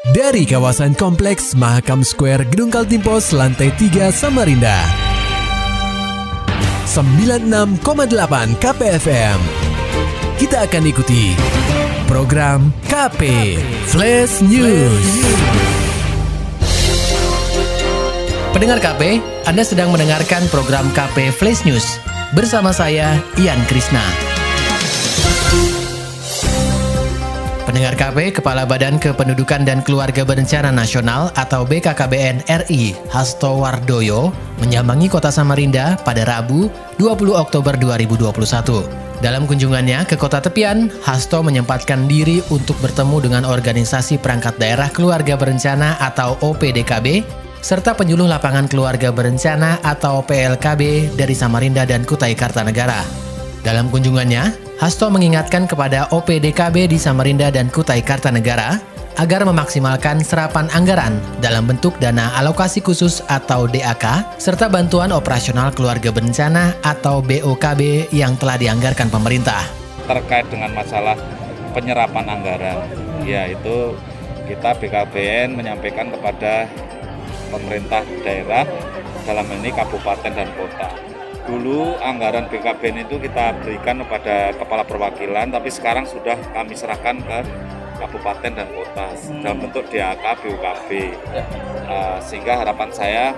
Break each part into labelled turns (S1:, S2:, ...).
S1: Dari kawasan kompleks Mahakam Square Gedung Kaltimpos lantai 3 Samarinda. 96,8 KPFM. Kita akan ikuti program KP Flash News.
S2: Pendengar KP, Anda sedang mendengarkan program KP Flash News bersama saya Ian Krisna. Pendengar KP, Kepala Badan Kependudukan dan Keluarga Berencana Nasional atau BKKBN RI, Hasto Wardoyo, menyambangi kota Samarinda pada Rabu 20 Oktober 2021. Dalam kunjungannya ke kota tepian, Hasto menyempatkan diri untuk bertemu dengan organisasi perangkat daerah keluarga berencana atau OPDKB, serta penyuluh lapangan keluarga berencana atau PLKB dari Samarinda dan Kutai Kartanegara. Dalam kunjungannya, Hasto mengingatkan kepada OPDKB di Samarinda dan Kutai Kartanegara agar memaksimalkan serapan anggaran dalam bentuk dana alokasi khusus atau DAK serta bantuan operasional keluarga berencana atau BOKB yang telah dianggarkan pemerintah.
S3: Terkait dengan masalah penyerapan anggaran, yaitu kita BKBN menyampaikan kepada pemerintah daerah dalam ini kabupaten dan kota dulu anggaran BKBN itu kita berikan kepada kepala perwakilan, tapi sekarang sudah kami serahkan ke kabupaten dan kota hmm. dalam bentuk DAK BUKB. Ya. Uh, sehingga harapan saya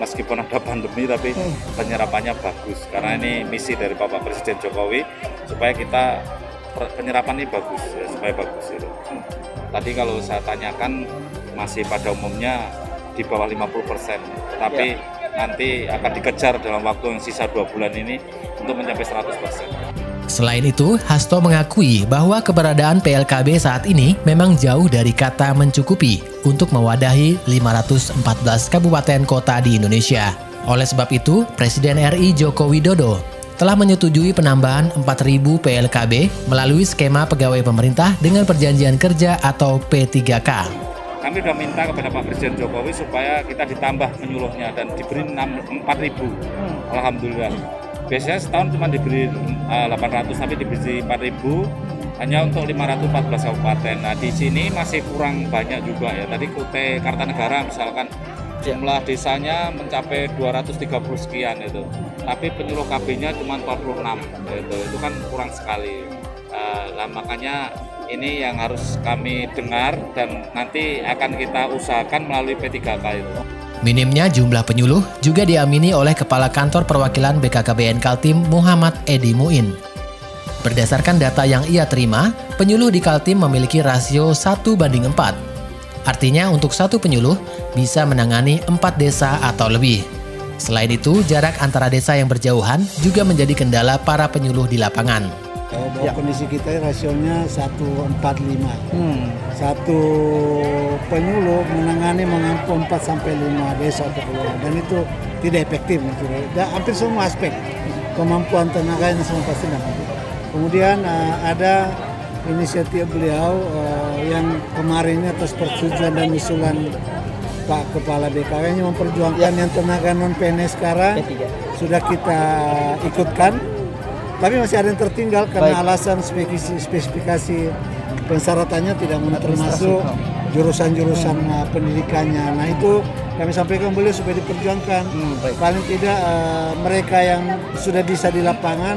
S3: meskipun ada pandemi tapi hmm. penyerapannya bagus karena ini misi dari Bapak Presiden Jokowi supaya kita penyerapan ini bagus ya, supaya bagus itu. Hmm. Tadi kalau saya tanyakan masih pada umumnya di bawah 50 persen, tapi ya nanti akan dikejar dalam waktu yang sisa dua bulan ini untuk mencapai 100%.
S2: Selain itu, Hasto mengakui bahwa keberadaan PLKB saat ini memang jauh dari kata mencukupi untuk mewadahi 514 kabupaten kota di Indonesia. Oleh sebab itu, Presiden RI Joko Widodo telah menyetujui penambahan 4.000 PLKB melalui skema pegawai pemerintah dengan perjanjian kerja atau P3K
S3: kami sudah minta kepada Pak Presiden Jokowi supaya kita ditambah penyuluhnya dan diberi 4 ribu. Hmm. Alhamdulillah. Biasanya setahun cuma diberi uh, eh, 800 tapi diberi 4 ribu hanya untuk 514 kabupaten. Nah di sini masih kurang banyak juga ya. Tadi Kutai Kartanegara misalkan jumlah desanya mencapai 230 sekian itu. Tapi penyuluh KB-nya cuma 46 itu. Itu kan kurang sekali. Uh, nah, makanya ini yang harus kami dengar dan nanti akan kita usahakan melalui P3K itu.
S2: Minimnya jumlah penyuluh juga diamini oleh Kepala Kantor Perwakilan BKKBN Kaltim Muhammad Edi Muin. Berdasarkan data yang ia terima, penyuluh di Kaltim memiliki rasio 1 banding 4. Artinya untuk satu penyuluh bisa menangani 4 desa atau lebih. Selain itu, jarak antara desa yang berjauhan juga menjadi kendala para penyuluh di lapangan
S4: eh, bahwa ya. kondisi kita rasionya 145 hmm. satu penyuluh menangani mengampu 4 sampai 5 desa atau kelurahan dan itu tidak efektif itu dan hampir semua aspek kemampuan tenaga yang semua pasti tidak kemudian uh, ada inisiatif beliau uh, yang kemarin atas persetujuan dan usulan Pak Kepala BKW yang memperjuangkan ya. yang tenaga non PNS sekarang sudah kita ikutkan tapi masih ada yang tertinggal karena Baik. alasan spesifikasi, spesifikasi persyaratannya tidak termasuk jurusan-jurusan hmm. pendidikannya. Nah itu kami sampaikan beliau supaya diperjuangkan. Hmm, Paling tidak uh, mereka yang sudah bisa di lapangan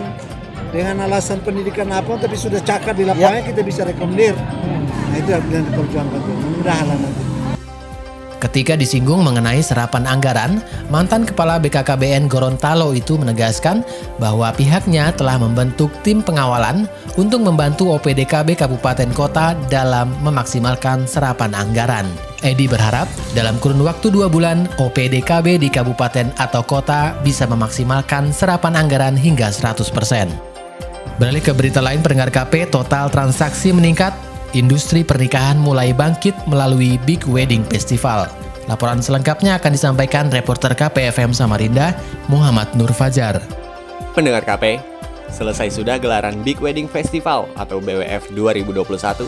S4: dengan alasan pendidikan apa tapi sudah cakap di lapangan ya. kita bisa rekomendir. Hmm. Nah itu yang diperjuangkan. Mudah-mudahan nanti.
S2: Ketika disinggung mengenai serapan anggaran, mantan Kepala BKKBN Gorontalo itu menegaskan bahwa pihaknya telah membentuk tim pengawalan untuk membantu OPDKB Kabupaten Kota dalam memaksimalkan serapan anggaran. Edi berharap dalam kurun waktu dua bulan, OPDKB di kabupaten atau kota bisa memaksimalkan serapan anggaran hingga 100%. Beralih ke berita lain pendengar KP, total transaksi meningkat industri pernikahan mulai bangkit melalui Big Wedding Festival. Laporan selengkapnya akan disampaikan reporter KPFM Samarinda, Muhammad Nur Fajar.
S5: Pendengar KP, selesai sudah gelaran Big Wedding Festival atau BWF 2021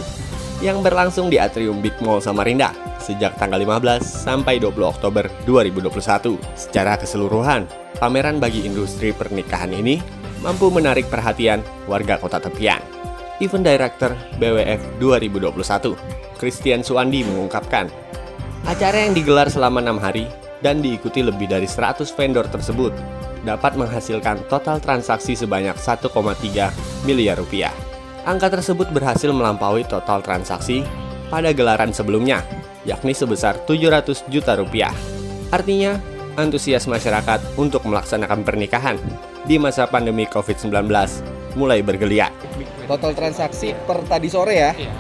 S5: yang berlangsung di Atrium Big Mall Samarinda sejak tanggal 15 sampai 20 Oktober 2021. Secara keseluruhan, pameran bagi industri pernikahan ini mampu menarik perhatian warga kota tepian. Event Director BWF 2021, Christian Suandi mengungkapkan, acara yang digelar selama enam hari dan diikuti lebih dari 100 vendor tersebut dapat menghasilkan total transaksi sebanyak 1,3 miliar rupiah. Angka tersebut berhasil melampaui total transaksi pada gelaran sebelumnya, yakni sebesar 700 juta rupiah. Artinya, antusias masyarakat untuk melaksanakan pernikahan di masa pandemi COVID-19 mulai bergeliat.
S6: Total transaksi per tadi sore ya. Iya.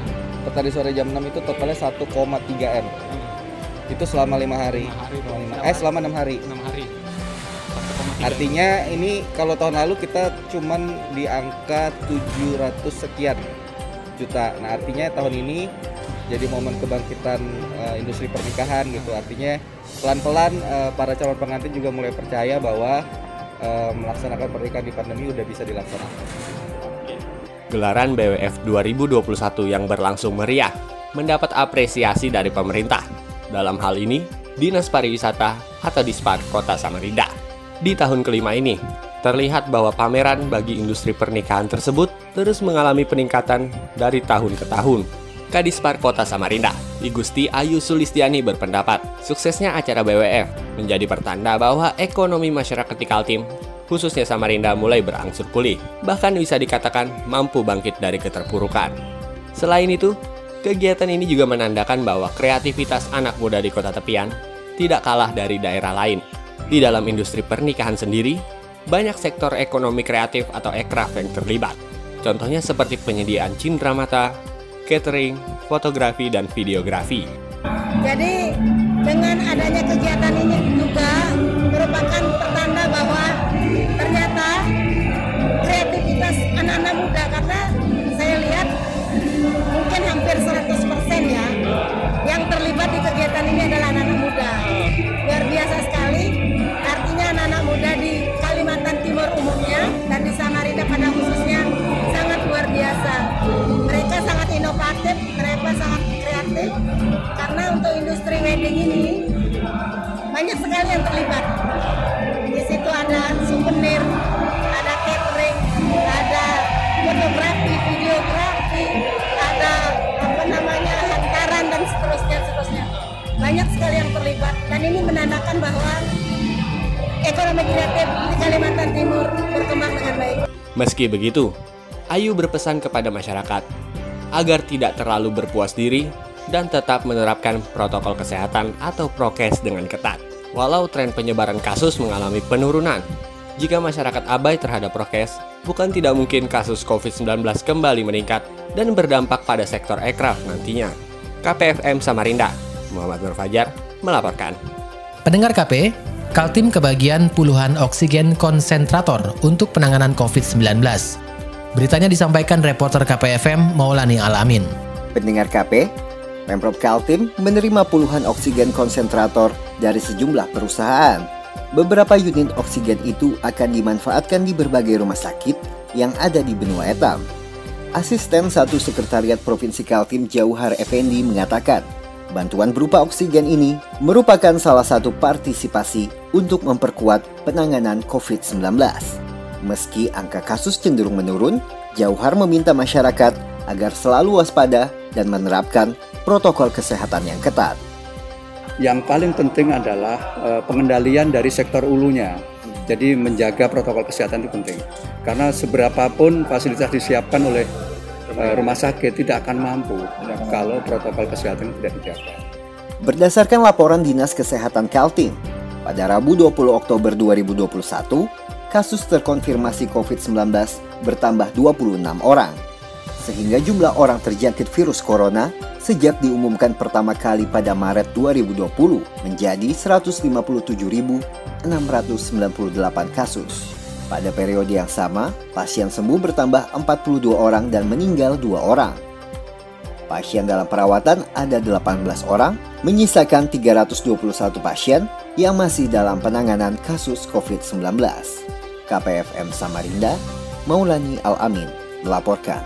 S6: Per tadi sore jam 6 itu totalnya 1,3 M. Itu selama lima hari. hari selama eh selama enam hari. 6 hari. Artinya ini kalau tahun lalu kita cuman di angka 700 sekian juta. Nah, artinya tahun ini jadi momen kebangkitan uh, industri pernikahan gitu. Artinya pelan-pelan uh, para calon pengantin juga mulai percaya bahwa uh, melaksanakan pernikahan di pandemi udah bisa dilaksanakan.
S5: Gelaran BWF 2021 yang berlangsung meriah mendapat apresiasi dari pemerintah. Dalam hal ini, Dinas Pariwisata atau Dispar Kota Samarinda. Di tahun kelima ini, terlihat bahwa pameran bagi industri pernikahan tersebut terus mengalami peningkatan dari tahun ke tahun. Kadispar Kota Samarinda, Igusti Ayu Sulistiani berpendapat, suksesnya acara BWF menjadi pertanda bahwa ekonomi masyarakat di Kaltim khususnya Samarinda mulai berangsur pulih, bahkan bisa dikatakan mampu bangkit dari keterpurukan. Selain itu, kegiatan ini juga menandakan bahwa kreativitas anak muda di kota tepian tidak kalah dari daerah lain. Di dalam industri pernikahan sendiri, banyak sektor ekonomi kreatif atau ekraf yang terlibat. Contohnya seperti penyediaan cindera mata, catering, fotografi, dan videografi.
S7: Jadi dengan adanya kegiatan ini juga merupakan pertanda bahwa Banyak sekali yang terlibat dan ini menandakan bahwa ekonomi kreatif di Kalimantan Timur berkembang dengan baik.
S5: Meski begitu, Ayu berpesan kepada masyarakat agar tidak terlalu berpuas diri dan tetap menerapkan protokol kesehatan atau prokes dengan ketat. Walau tren penyebaran kasus mengalami penurunan, jika masyarakat abai terhadap prokes, bukan tidak mungkin kasus COVID-19 kembali meningkat dan berdampak pada sektor ekraf nantinya. KPFM Samarinda, Muhammad Nur Fajar, melaporkan.
S2: Pendengar KP, Kaltim kebagian puluhan oksigen konsentrator untuk penanganan COVID-19. Beritanya disampaikan reporter KPFM Maulani Alamin.
S8: Pendengar KP, Pemprov Kaltim menerima puluhan oksigen konsentrator dari sejumlah perusahaan. Beberapa unit oksigen itu akan dimanfaatkan di berbagai rumah sakit yang ada di benua etam. Asisten satu Sekretariat Provinsi Kaltim Jauhar Effendi mengatakan, bantuan berupa oksigen ini merupakan salah satu partisipasi untuk memperkuat penanganan COVID-19. Meski angka kasus cenderung menurun, Jauhar meminta masyarakat agar selalu waspada dan menerapkan protokol kesehatan yang ketat.
S9: Yang paling penting adalah uh, pengendalian dari sektor ulunya. Jadi menjaga protokol kesehatan itu penting. Karena seberapapun fasilitas disiapkan oleh rumah sakit tidak akan mampu kalau protokol kesehatan tidak dijaga.
S8: Berdasarkan laporan Dinas Kesehatan Kaltim, pada Rabu 20 Oktober 2021, kasus terkonfirmasi COVID-19 bertambah 26 orang sehingga jumlah orang terjangkit virus corona sejak diumumkan pertama kali pada Maret 2020 menjadi 157.698 kasus. Pada periode yang sama, pasien sembuh bertambah 42 orang dan meninggal 2 orang. Pasien dalam perawatan ada 18 orang, menyisakan 321 pasien yang masih dalam penanganan kasus COVID-19. KPFM Samarinda, Maulani Al-Amin, melaporkan.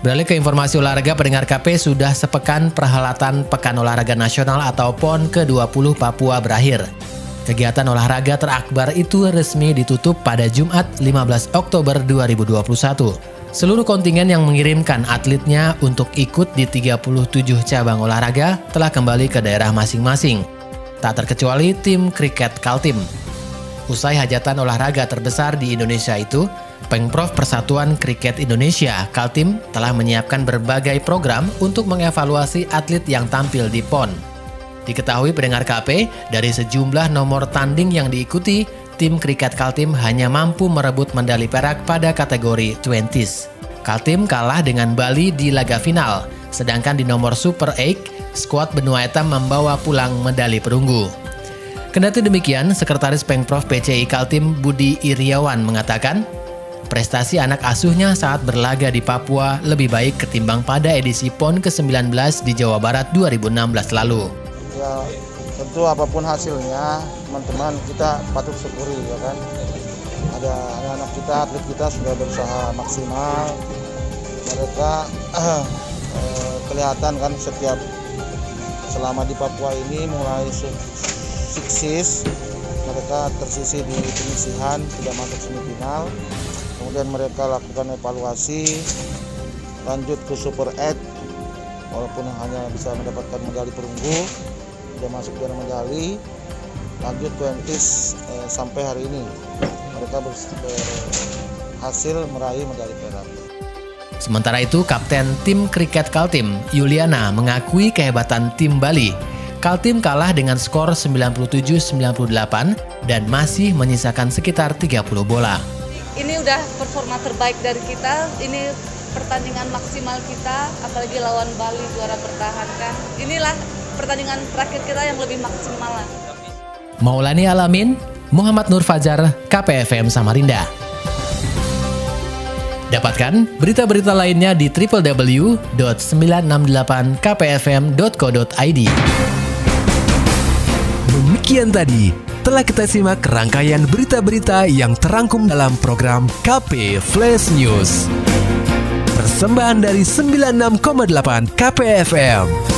S2: Beralih ke informasi olahraga, pendengar KP sudah sepekan perhelatan Pekan Olahraga Nasional atau PON ke-20 Papua berakhir. Kegiatan olahraga terakbar itu resmi ditutup pada Jumat 15 Oktober 2021. Seluruh kontingen yang mengirimkan atletnya untuk ikut di 37 cabang olahraga telah kembali ke daerah masing-masing. Tak terkecuali tim kriket Kaltim. Usai hajatan olahraga terbesar di Indonesia itu, Pengprov Persatuan Kriket Indonesia, Kaltim, telah menyiapkan berbagai program untuk mengevaluasi atlet yang tampil di PON. Diketahui pendengar KP, dari sejumlah nomor tanding yang diikuti, tim kriket Kaltim hanya mampu merebut medali perak pada kategori 20s. Kaltim kalah dengan Bali di laga final, sedangkan di nomor Super 8, skuad benua hitam membawa pulang medali perunggu. Kendati demikian, Sekretaris Pengprov PCI Kaltim Budi Iriawan mengatakan, prestasi anak asuhnya saat berlaga di Papua lebih baik ketimbang pada edisi PON ke-19 di Jawa Barat 2016 lalu.
S10: Ya, tentu apa pun hasilnya teman-teman kita patut syukuri ya kan? Ada anak-anak kita atlet kita sudah berusaha maksimal. Mereka eh, kelihatan kan setiap selama di Papua ini mulai sukses. Mereka tersisi di penyisihan tidak masuk semifinal. Kemudian mereka lakukan evaluasi lanjut ke Super 8 walaupun hanya bisa mendapatkan medali perunggu sudah masuk dalam medali lanjut 20 eh, sampai hari ini mereka berhasil meraih medali perak.
S2: Sementara itu, Kapten tim kriket Kaltim, Yuliana, mengakui kehebatan tim Bali. Kaltim kalah dengan skor 97-98 dan masih menyisakan sekitar 30 bola.
S11: Ini udah performa terbaik dari kita. Ini pertandingan maksimal kita, apalagi lawan Bali juara bertahan kan. Inilah pertandingan terakhir kita yang lebih maksimal lah.
S2: Maulani Alamin, Muhammad Nur Fajar, KPFM Samarinda. Dapatkan berita-berita lainnya di www.968kpfm.co.id.
S1: Demikian tadi telah kita simak rangkaian berita-berita yang terangkum dalam program KP Flash News. Persembahan dari 96,8 KPFM.